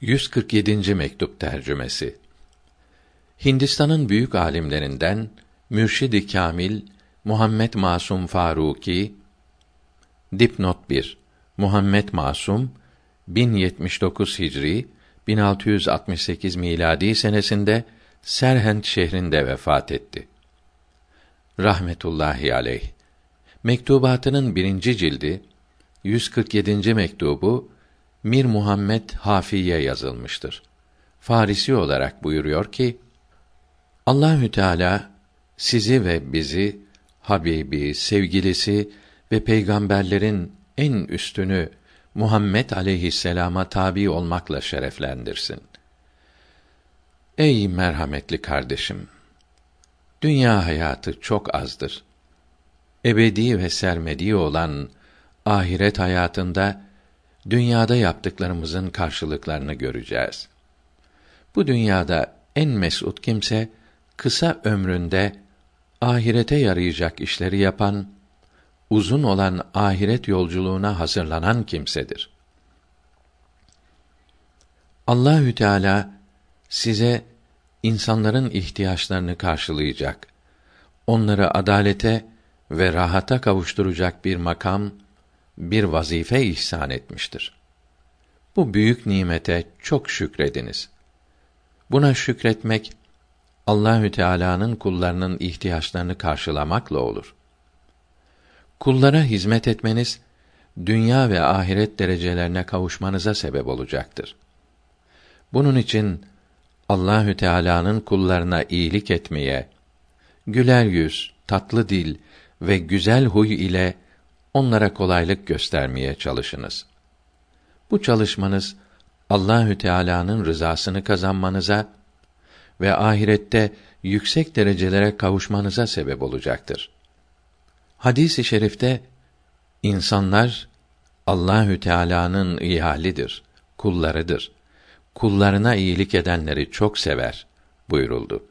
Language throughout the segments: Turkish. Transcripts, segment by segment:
147. mektup tercümesi. Hindistan'ın büyük alimlerinden Mürşid-i Kamil Muhammed Masum Faruki Dipnot 1 Muhammed Masum 1079 Hicri 1668 miladi senesinde Serhent şehrinde vefat etti. Rahmetullahi aleyh. Mektubatının birinci cildi 147. mektubu Mir Muhammed Hafiye yazılmıştır. Farisi olarak buyuruyor ki: Allahü Teala sizi ve bizi Habibi, sevgilisi ve peygamberlerin en üstünü Muhammed aleyhisselama tabi olmakla şereflendirsin. Ey merhametli kardeşim! Dünya hayatı çok azdır. Ebedi ve sermedi olan ahiret hayatında dünyada yaptıklarımızın karşılıklarını göreceğiz. Bu dünyada en mesut kimse kısa ömründe ahirete yarayacak işleri yapan, uzun olan ahiret yolculuğuna hazırlanan kimsedir. Allahü Teala size insanların ihtiyaçlarını karşılayacak, onları adalete ve rahata kavuşturacak bir makam bir vazife ihsan etmiştir. Bu büyük nimete çok şükrediniz. Buna şükretmek Allahü Teala'nın kullarının ihtiyaçlarını karşılamakla olur. Kullara hizmet etmeniz dünya ve ahiret derecelerine kavuşmanıza sebep olacaktır. Bunun için Allahü Teala'nın kullarına iyilik etmeye, güler yüz, tatlı dil ve güzel huy ile onlara kolaylık göstermeye çalışınız. Bu çalışmanız Allahü Teala'nın rızasını kazanmanıza ve ahirette yüksek derecelere kavuşmanıza sebep olacaktır. Hadis-i şerifte insanlar Allahü Teala'nın ihalidir, kullarıdır. Kullarına iyilik edenleri çok sever buyuruldu.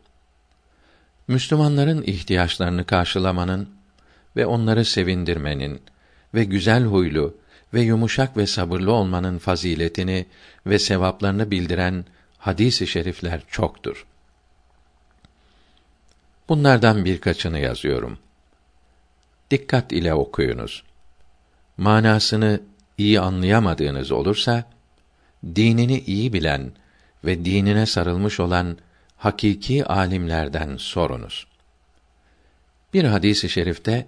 Müslümanların ihtiyaçlarını karşılamanın ve onları sevindirmenin ve güzel huylu ve yumuşak ve sabırlı olmanın faziletini ve sevaplarını bildiren hadis-i şerifler çoktur. Bunlardan birkaçını yazıyorum. Dikkat ile okuyunuz. Manasını iyi anlayamadığınız olursa dinini iyi bilen ve dinine sarılmış olan hakiki alimlerden sorunuz. Bir hadisi şerifte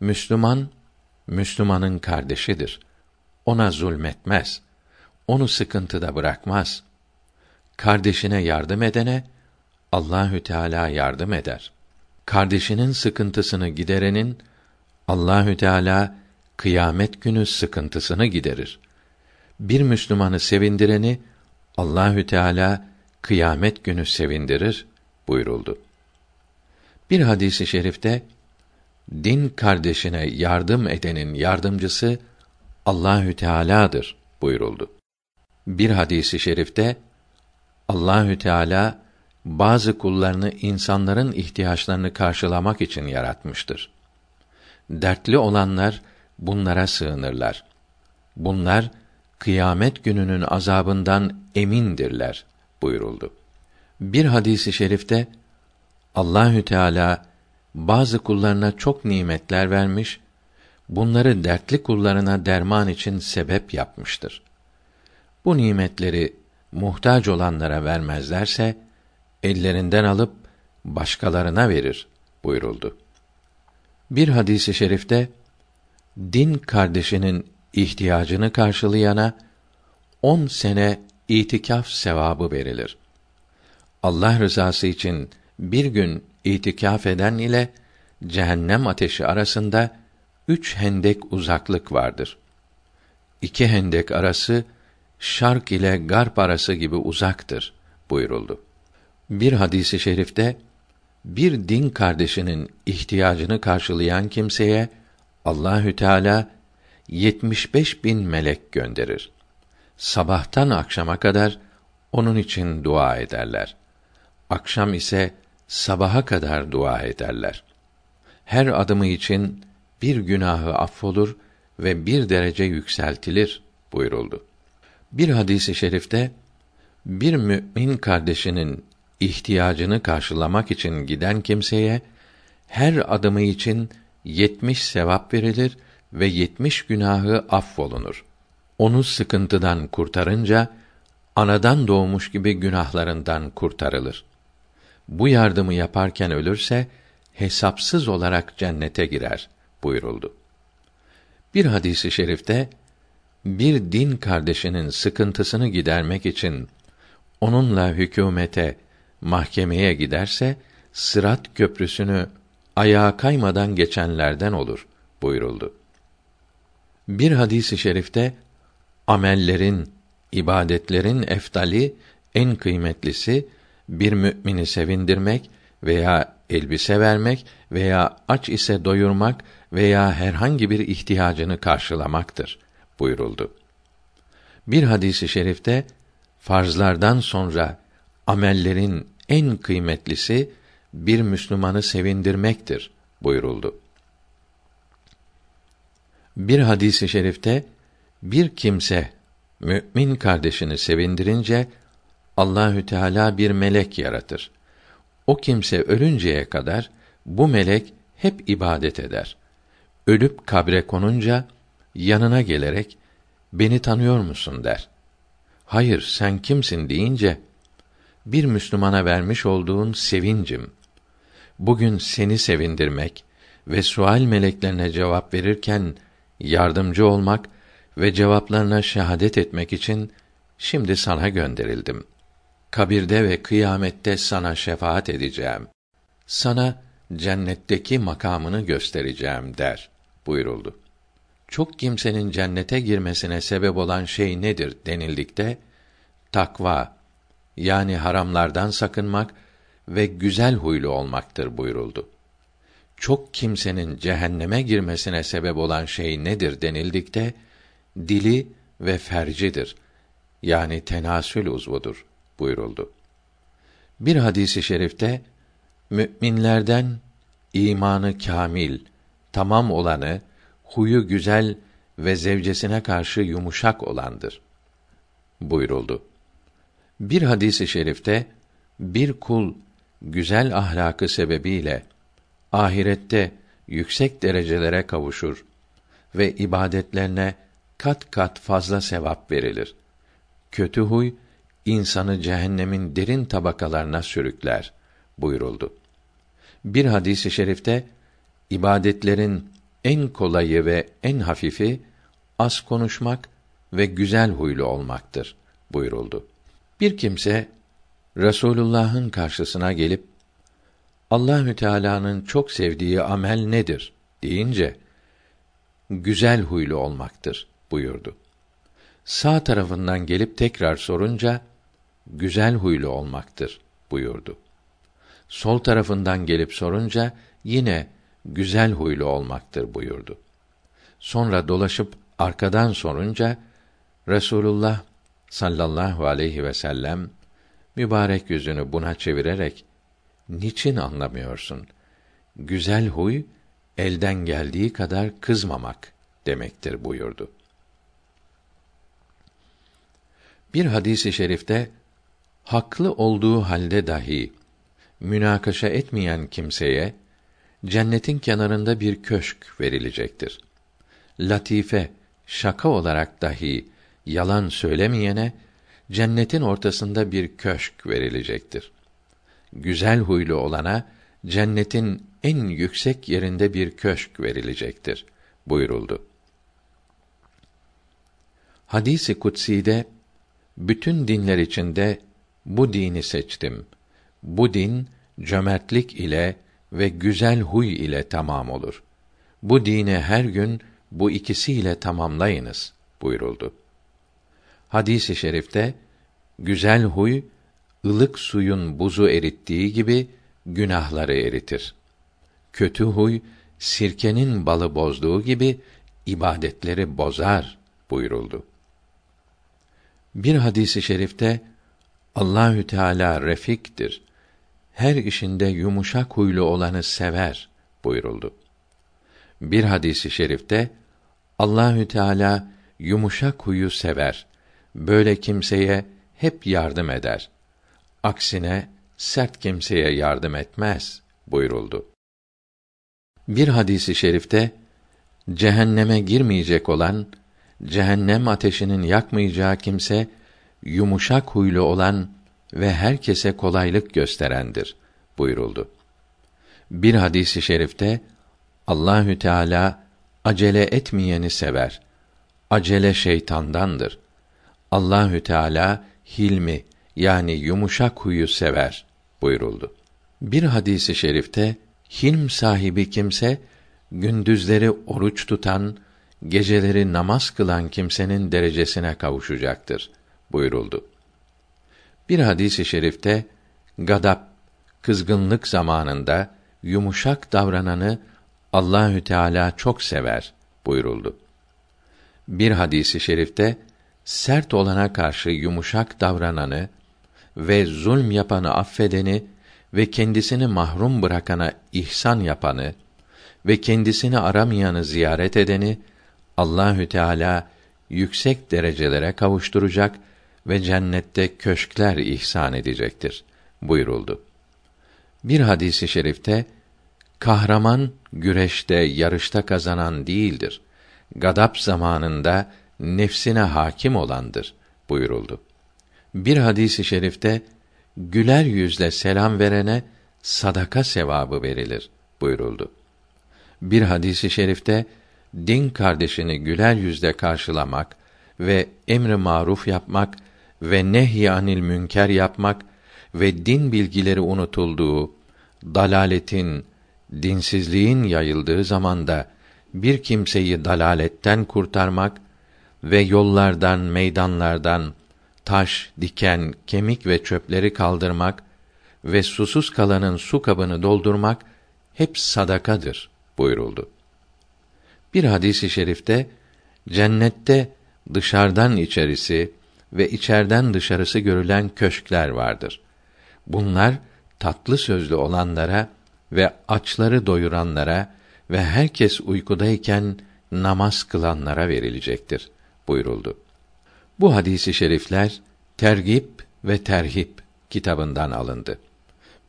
Müslüman Müslümanın kardeşidir. Ona zulmetmez. Onu sıkıntıda bırakmaz. Kardeşine yardım edene Allahü Teala yardım eder. Kardeşinin sıkıntısını giderenin Allahü Teala kıyamet günü sıkıntısını giderir. Bir Müslümanı sevindireni Allahü Teala kıyamet günü sevindirir buyuruldu. Bir hadisi şerifte din kardeşine yardım edenin yardımcısı Allahü Teala'dır buyuruldu. Bir hadisi şerifte Allahü Teala bazı kullarını insanların ihtiyaçlarını karşılamak için yaratmıştır. Dertli olanlar bunlara sığınırlar. Bunlar kıyamet gününün azabından emindirler buyuruldu. Bir hadisi şerifte Allahü Teala bazı kullarına çok nimetler vermiş, bunları dertli kullarına derman için sebep yapmıştır. Bu nimetleri muhtaç olanlara vermezlerse ellerinden alıp başkalarına verir buyuruldu. Bir hadisi şerifte din kardeşinin ihtiyacını karşılayana on sene itikaf sevabı verilir. Allah rızası için bir gün itikaf eden ile cehennem ateşi arasında üç hendek uzaklık vardır. İki hendek arası şark ile garp arası gibi uzaktır buyuruldu. Bir hadisi şerifte bir din kardeşinin ihtiyacını karşılayan kimseye Allahü Teala 75 bin melek gönderir. Sabahtan akşama kadar onun için dua ederler. Akşam ise sabaha kadar dua ederler. Her adımı için bir günahı affolur ve bir derece yükseltilir buyuruldu. Bir hadisi şerifte Bir mümin kardeşinin ihtiyacını karşılamak için giden kimseye her adımı için yetmiş sevap verilir ve yetmiş günahı affolunur. Onu sıkıntıdan kurtarınca anadan doğmuş gibi günahlarından kurtarılır. Bu yardımı yaparken ölürse hesapsız olarak cennete girer buyuruldu. Bir hadisi şerifte bir din kardeşinin sıkıntısını gidermek için onunla hükümete, mahkemeye giderse Sırat köprüsünü ayağa kaymadan geçenlerden olur buyuruldu. Bir hadisi şerifte amellerin, ibadetlerin eftali en kıymetlisi bir mümini sevindirmek veya elbise vermek veya aç ise doyurmak veya herhangi bir ihtiyacını karşılamaktır buyuruldu. Bir hadisi şerifte farzlardan sonra amellerin en kıymetlisi bir Müslümanı sevindirmektir buyuruldu. Bir hadisi şerifte bir kimse mümin kardeşini sevindirince Allahü Teala bir melek yaratır. O kimse ölünceye kadar bu melek hep ibadet eder. Ölüp kabre konunca yanına gelerek beni tanıyor musun der. Hayır sen kimsin deyince bir Müslümana vermiş olduğun sevincim. Bugün seni sevindirmek ve sual meleklerine cevap verirken yardımcı olmak ve cevaplarına şehadet etmek için şimdi sana gönderildim. Kabirde ve kıyamette sana şefaat edeceğim. Sana cennetteki makamını göstereceğim der buyuruldu. Çok kimsenin cennete girmesine sebep olan şey nedir denildikte takva yani haramlardan sakınmak ve güzel huylu olmaktır buyuruldu. Çok kimsenin cehenneme girmesine sebep olan şey nedir denildikte dili ve fercidir. Yani tenasül uzvudur buyuruldu. Bir hadisi şerifte müminlerden imanı kamil, tamam olanı, huyu güzel ve zevcesine karşı yumuşak olandır buyuruldu. Bir hadisi şerifte bir kul güzel ahlakı sebebiyle ahirette yüksek derecelere kavuşur ve ibadetlerine kat kat fazla sevap verilir. Kötü huy insanı cehennemin derin tabakalarına sürükler buyuruldu. Bir hadisi şerifte ibadetlerin en kolayı ve en hafifi az konuşmak ve güzel huylu olmaktır buyuruldu. Bir kimse Resulullah'ın karşısına gelip Allahü Teala'nın çok sevdiği amel nedir deyince güzel huylu olmaktır buyurdu. Sağ tarafından gelip tekrar sorunca güzel huylu olmaktır buyurdu. Sol tarafından gelip sorunca yine güzel huylu olmaktır buyurdu. Sonra dolaşıp arkadan sorunca Resulullah sallallahu aleyhi ve sellem mübarek yüzünü buna çevirerek niçin anlamıyorsun? Güzel huy elden geldiği kadar kızmamak demektir buyurdu. Bir hadisi şerifte haklı olduğu halde dahi münakaşa etmeyen kimseye cennetin kenarında bir köşk verilecektir. Latife, şaka olarak dahi yalan söylemeyene cennetin ortasında bir köşk verilecektir. Güzel huylu olana cennetin en yüksek yerinde bir köşk verilecektir buyuruldu. Hadisi kutsi'de bütün dinler içinde bu dini seçtim. Bu din cömertlik ile ve güzel huy ile tamam olur. Bu dini her gün bu ikisiyle tamamlayınız buyuruldu. Hadisi şerifte güzel huy ılık suyun buzu erittiği gibi günahları eritir. Kötü huy sirkenin balı bozduğu gibi ibadetleri bozar buyuruldu. Bir hadisi şerifte Allahü Teala refiktir. Her işinde yumuşak huylu olanı sever buyuruldu. Bir hadisi şerifte Allahü Teala yumuşak huyu sever. Böyle kimseye hep yardım eder. Aksine sert kimseye yardım etmez buyuruldu. Bir hadisi şerifte cehenneme girmeyecek olan cehennem ateşinin yakmayacağı kimse yumuşak huylu olan ve herkese kolaylık gösterendir buyuruldu. Bir hadisi şerifte Allahü Teala acele etmeyeni sever. Acele şeytandandır. Allahü Teala hilmi yani yumuşak huyu sever buyuruldu. Bir hadisi şerifte hilm sahibi kimse gündüzleri oruç tutan, geceleri namaz kılan kimsenin derecesine kavuşacaktır buyuruldu. Bir hadisi şerifte gadap, kızgınlık zamanında yumuşak davrananı Allahü Teala çok sever buyuruldu. Bir hadisi şerifte sert olana karşı yumuşak davrananı ve zulm yapanı affedeni ve kendisini mahrum bırakana ihsan yapanı ve kendisini aramayanı ziyaret edeni Allahü Teala yüksek derecelere kavuşturacak ve cennette köşkler ihsan edecektir buyuruldu. Bir hadisi şerifte kahraman güreşte, yarışta kazanan değildir. Gadap zamanında nefsine hakim olandır buyuruldu. Bir hadisi şerifte güler yüzle selam verene sadaka sevabı verilir buyuruldu. Bir hadisi şerifte din kardeşini güler yüzle karşılamak ve emri maruf yapmak ve nehyanil münker yapmak ve din bilgileri unutulduğu, dalaletin, dinsizliğin yayıldığı zamanda bir kimseyi dalaletten kurtarmak ve yollardan, meydanlardan taş, diken, kemik ve çöpleri kaldırmak ve susuz kalanın su kabını doldurmak hep sadakadır buyuruldu. Bir hadisi şerifte cennette dışarıdan içerisi ve içerden dışarısı görülen köşkler vardır. Bunlar tatlı sözlü olanlara ve açları doyuranlara ve herkes uykudayken namaz kılanlara verilecektir buyuruldu. Bu hadisi şerifler Tergip ve Terhip kitabından alındı.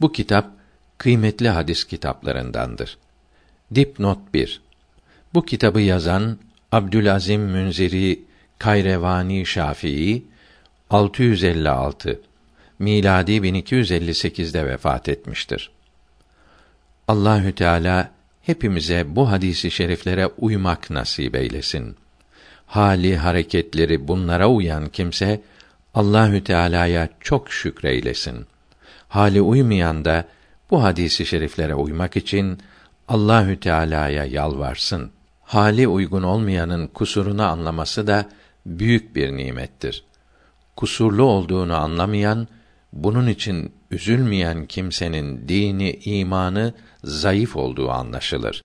Bu kitap kıymetli hadis kitaplarındandır. Dipnot 1. Bu kitabı yazan Abdülazim Münziri Kayrevani Şafii 656 miladi 1258'de vefat etmiştir. Allahü Teala hepimize bu hadisi şeriflere uymak nasip eylesin. Hali hareketleri bunlara uyan kimse Allahü Teala'ya çok şükreylesin. Hali uymayan da bu hadisi şeriflere uymak için Allahü Teala'ya yalvarsın. Hali uygun olmayanın kusurunu anlaması da büyük bir nimettir. Kusurlu olduğunu anlamayan, bunun için üzülmeyen kimsenin dini, imanı zayıf olduğu anlaşılır.